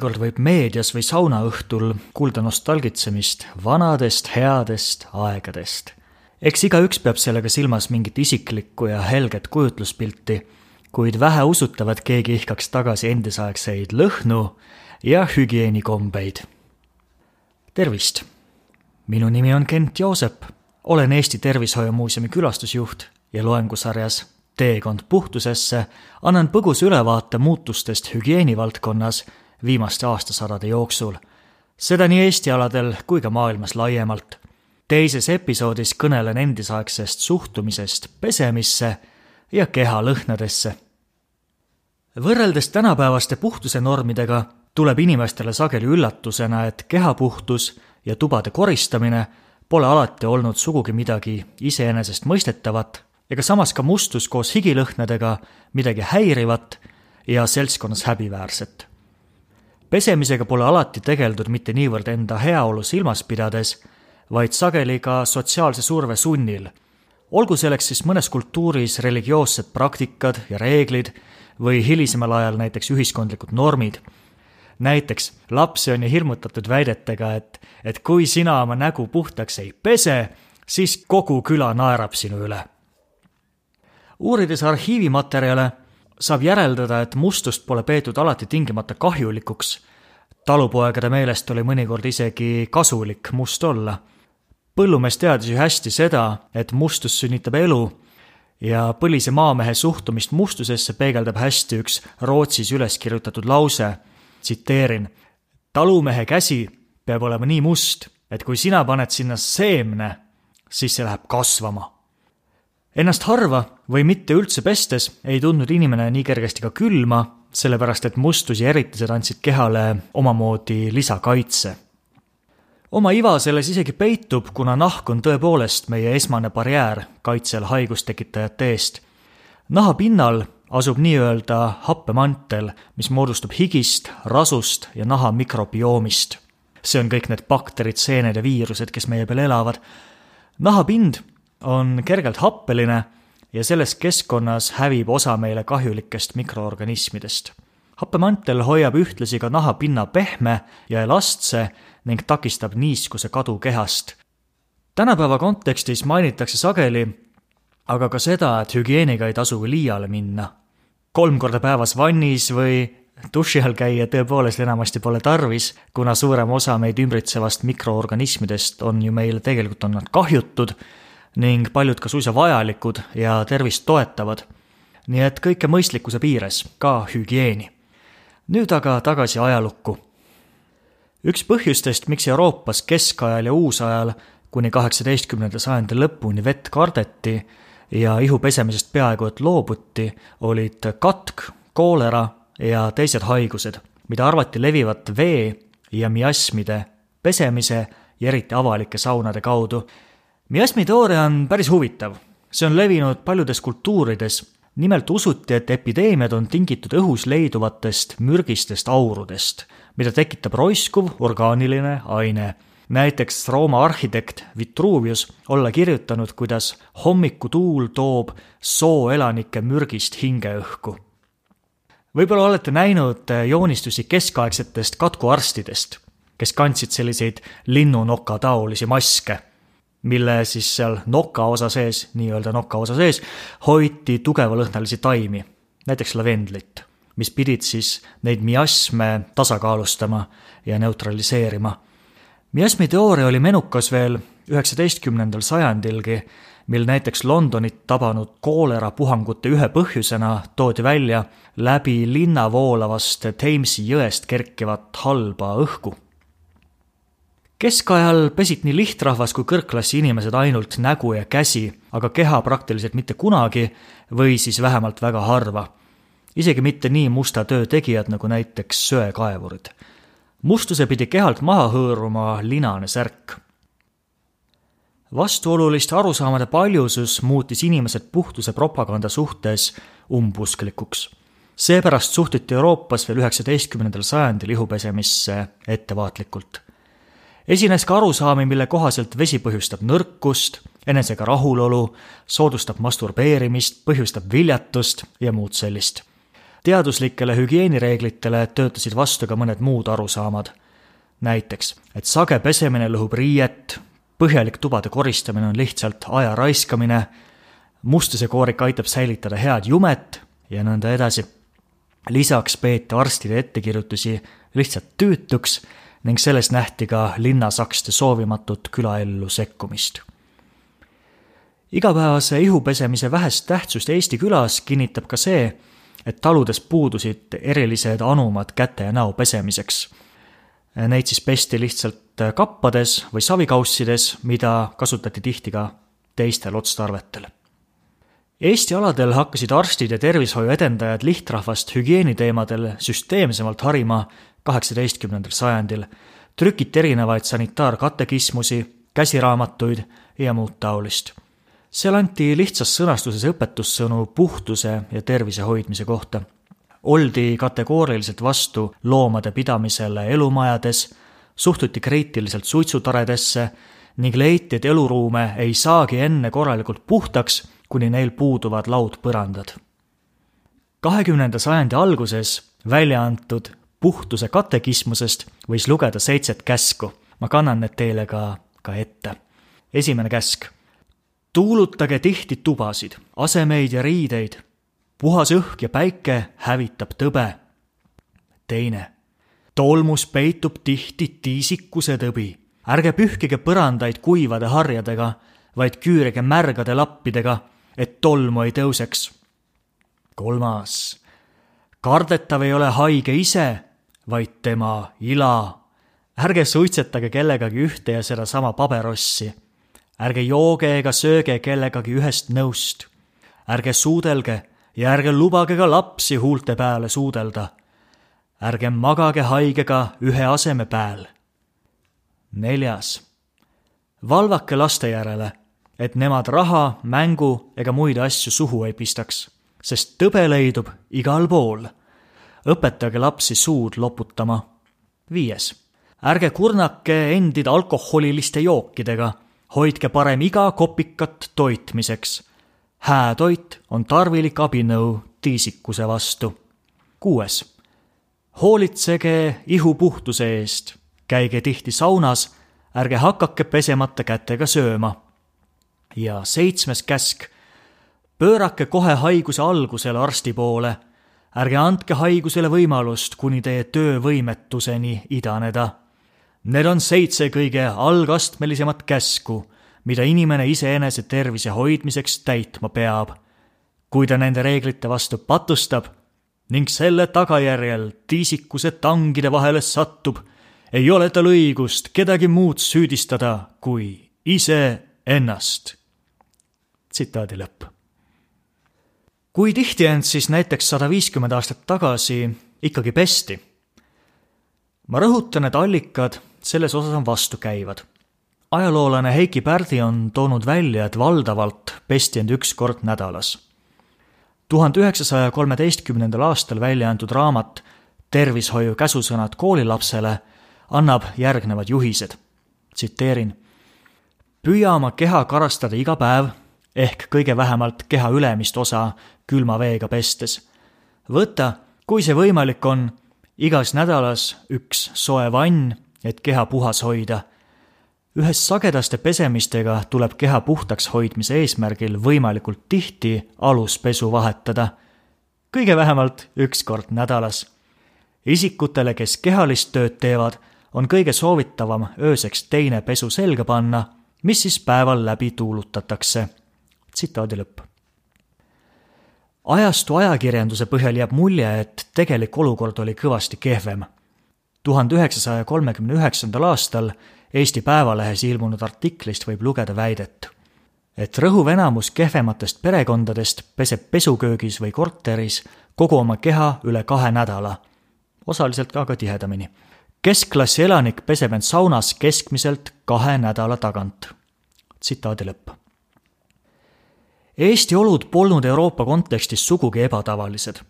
mõnikord võib meedias või saunaõhtul kuulda nostalgitsemist vanadest headest aegadest. eks igaüks peab sellega silmas mingit isiklikku ja helget kujutluspilti, kuid väheusutav, et keegi ihkaks tagasi endisaegseid lõhnu ja hügieenikombeid. tervist! minu nimi on Kent Joosep, olen Eesti Tervishoiumuuseumi külastusjuht ja loengusarjas Teekond puhtusesse annan põgusa ülevaate muutustest hügieenivaldkonnas viimaste aastasadade jooksul. seda nii Eesti aladel kui ka maailmas laiemalt. teises episoodis kõnelen endisaegsest suhtumisest pesemisse ja kehalõhnadesse. võrreldes tänapäevaste puhtuse normidega tuleb inimestele sageli üllatusena, et kehapuhtus ja tubade koristamine pole alati olnud sugugi midagi iseenesestmõistetavat ega samas ka mustus koos higilõhnadega midagi häirivat ja seltskonnas häbiväärset pesemisega pole alati tegeldud mitte niivõrd enda heaolu silmas pidades, vaid sageli ka sotsiaalse surve sunnil. olgu selleks siis mõnes kultuuris religioossed praktikad ja reeglid või hilisemal ajal näiteks ühiskondlikud normid. näiteks lapsi on ju hirmutatud väidetega, et, et kui sina oma nägu puhtaks ei pese, siis kogu küla naerab sinu üle. uurides arhiivimaterjale saab järeldada, et mustust pole peetud alati tingimata kahjulikuks. talupoegade meelest oli mõnikord isegi kasulik must olla. põllumees teadis ju hästi seda, et mustus sünnitab elu ja põlise maamehe suhtumist mustusesse peegeldab hästi üks Rootsis üles kirjutatud lause, tsiteerin. talumehe käsi peab olema nii must, et kui sina paned sinna seemne, siis see läheb kasvama Ennast harva või mitte üldse pestes ei tundnud inimene nii kergesti ka külma, sellepärast et mustus ja eritised andsid kehale omamoodi lisakaitse. oma iva selles isegi peitub, kuna nahk on tõepoolest meie esmane barjäär kaitsel haigustekitajate eest. naha pinnal asub nii-öelda happemantel, mis moodustub higist, rasust ja naha mikrobioomist. see on kõik need bakterid, seened ja viirused, kes meie peal elavad. nahapind on kergelt happeline ja selles keskkonnas hävib osa meile kahjulikest mikroorganismidest. happemantel hoiab ühtlasi ka nahapinna pehme ja elastse ning takistab niiskuse kadu kehast. tänapäeva kontekstis mainitakse sageli aga ka seda, et hügieeniga ei tasu liiale minna. kolm korda päevas vannis või duši all käia tõepoolest enamasti pole tarvis, kuna suurem osa meid ümbritsevast mikroorganismidest on ju meile tegelikult on nad kahjutud ning paljud ka suisa vajalikud ja tervist toetavad. nii et kõike mõistlikkuse piires, ka hügieeni. nüüd aga tagasi ajalukku. üks põhjustest, miks Euroopas keskajal ja uusajal kuni kaheksateistkümnenda sajandi lõpuni vett kardeti ja ihu pesemisest peaaegu et loobuti, olid katk, koolera ja teised haigused, mida arvati levivat vee ja miasmide pesemise ja eriti avalike saunade kaudu miasmi teooria on päris huvitav. see on levinud paljudes kultuurides. nimelt usuti, et epideemiad on tingitud õhus leiduvatest mürgistest aurudest, mida tekitab roiskuv orgaaniline aine. näiteks Rooma arhitekt Vitruvius olla kirjutanud, kuidas hommikutuul toob sooelanike mürgist hingeõhku võib-olla olete näinud joonistusi keskaegsetest katkuarstidest, kes kandsid selliseid linnunoka taolisi maske mille siis seal noka osa sees, nii-öelda noka osa sees, hoiti tugevalõhnalisi taimi, näiteks lavendlit, mis pidid siis neid miasme tasakaalustama ja neutraliseerima. miasmi teooria oli menukas veel üheksateistkümnendal sajandilgi, mil näiteks Londonit tabanud koolerapuhangute ühe põhjusena toodi välja läbi linna voolavast Thamesi jõest kerkivat halba õhku keskajal pesid nii lihtrahvas kui kõrgklassi inimesed ainult nägu ja käsi, aga keha praktiliselt mitte kunagi või siis vähemalt väga harva. isegi mitte nii musta töö tegijad nagu näiteks söekaevurid. mustuse pidi kehalt maha hõõruma linane särk. vastuoluliste arusaamade paljusus muutis inimesed puhtuse propaganda suhtes umbusklikuks seepärast suhtuti Euroopas veel üheksateistkümnendal sajandil ihupesemisse ettevaatlikult esines ka arusaami, mille kohaselt vesi põhjustab nõrkust, enesega rahulolu, soodustab masturbeerimist, põhjustab viljatust ja muud sellist. teaduslikele hügieenireeglitele töötasid vastu ka mõned muud arusaamad. näiteks, et sage pesemine lõhub riiet, põhjalik tubade koristamine on lihtsalt aja raiskamine, mustusekoorik aitab säilitada head jumet ja nõnda edasi. lisaks peeti arstide ettekirjutusi lihtsalt tüütuks ning selles nähti ka linnasakste soovimatut külaellu sekkumist. igapäevase ihupesemise vähest tähtsust Eesti külas kinnitab ka see, et taludes puudusid erilised anumad käte ja näo pesemiseks. Neid siis pesti lihtsalt kappades või savikaussides, mida kasutati tihti ka teistel otstarvetel. Eesti aladel hakkasid arstid ja tervishoiu edendajad lihtrahvast hügieeniteemadel süsteemsemalt harima kaheksateistkümnendal sajandil, trükiti erinevaid sanitaarkatekismusi, käsiraamatuid ja muud taolist seal anti lihtsas sõnastuses õpetussõnu puhtuse ja tervise hoidmise kohta. oldi kategooriliselt vastu loomade pidamisele elumajades, suhtuti kriitiliselt suitsutaredesse ning leiti, et eluruume ei saagi enne korralikult puhtaks, kuni neil puuduvad laudpõrandad. kahekümnenda sajandi alguses välja antud puhtuse katekismusest võis lugeda seitset käsku. ma kannan need teile ka, ka ette. esimene käsk tuulutage tihti tubasid, asemeid ja riideid. puhas õhk ja päike hävitab tõbe. teine, tolmus peitub tihti tiisikuse tõbi. ärge pühkige põrandaid kuivade harjadega, vaid küürige märgade lappidega, et tolmu ei tõuseks. kolmas, kardetav ei ole haige ise, vaid tema ila. ärge suitsetage kellegagi ühte ja sedasama paberossi ärge jooge ega sööge kellegagi ühest nõust. ärge suudelge ja ärge lubage ka lapsi huulte peale suudelda. ärge magage haigega ühe aseme peal. neljas. valvake laste järele, et nemad raha, mängu ega muid asju suhu ei pistaks, sest tõbe leidub igal pool. Õpetage lapsi suud loputama. viies. ärge kurnake endid alkoholiliste jookidega hoidke parem iga kopikat toitmiseks. häätoit on tarvilik abinõu tiisikuse vastu. kuues, hoolitsege ihu puhtuse eest, käige tihti saunas, ärge hakake pesemata kätega sööma. ja seitsmes käsk, pöörake kohe haiguse algusel arsti poole, ärge andke haigusele võimalust kuni teie töövõimetuseni idaneda Need on seitse kõige algastmelisemat käsku, mida inimene iseenese tervise hoidmiseks täitma peab. kui ta nende reeglite vastu patustab ning selle tagajärjel tiisikuse tangide vahele sattub, ei ole tal õigust kedagi muud süüdistada kui iseennast. tsitaadi lõpp. Kui tihti end siis näiteks sada viiskümmend aastat tagasi ikkagi pesti? ma rõhutan, et allikad selles osas on vastukäivad. ajaloolane Heiki Pärdi on toonud välja, et valdavalt pesti end üks kord nädalas. tuhande üheksasaja kolmeteistkümnendal aastal välja antud raamat Tervishoiu käsusõnad koolilapsele annab järgnevad juhised. tsiteerin. püüa oma keha karastada iga päev ehk kõige vähemalt keha ülemist osa külma veega pestes. võta, kui see võimalik on, igas nädalas üks soe vann et keha puhas hoida. ühes sagedaste pesemistega tuleb keha puhtaks hoidmise eesmärgil võimalikult tihti aluspesu vahetada. kõige vähemalt üks kord nädalas. isikutele, kes kehalist tööd teevad, on kõige soovitavam ööseks teine pesu selga panna, mis siis päeval läbi tuulutatakse. tsitaadi lõpp ajastu ajakirjanduse põhjal jääb mulje, et tegelik olukord oli kõvasti kehvem tuhande üheksasaja kolmekümne üheksandal aastal Eesti Päevalehes ilmunud artiklist võib lugeda väidet, et rõhuv enamus kehvematest perekondadest peseb pesuköögis või korteris kogu oma keha üle kahe nädala, osaliselt ka, ka tihedamini. keskklassi elanik peseb end saunas keskmiselt kahe nädala tagant. tsitaadi lõpp. Eesti olud polnud Euroopa kontekstis sugugi ebatavalised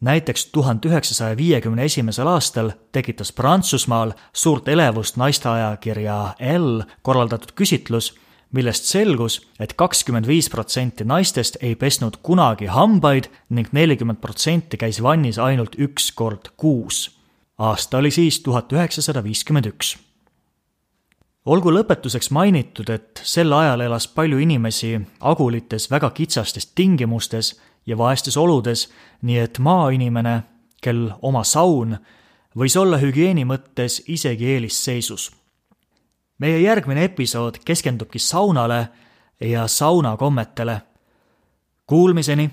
näiteks tuhande üheksasaja viiekümne esimesel aastal tekitas Prantsusmaal suurt elevust naisteajakirja Elle korraldatud küsitlus, millest selgus et, et kakskümmend viis protsenti naistest ei pesnud kunagi hambaid ning nelikümmend protsenti käis vannis ainult üks kord kuus. aasta oli siis tuhat üheksasada viiskümmend üks olgu lõpetuseks mainitud, et sel ajal elas palju inimesi agulites väga kitsastes tingimustes ja vaestes oludes, nii et maainimene, kel oma saun, võis olla hügieeni mõttes isegi eelisseisus. meie järgmine episood keskendubki saunale ja saunakommetele. Kuulmiseni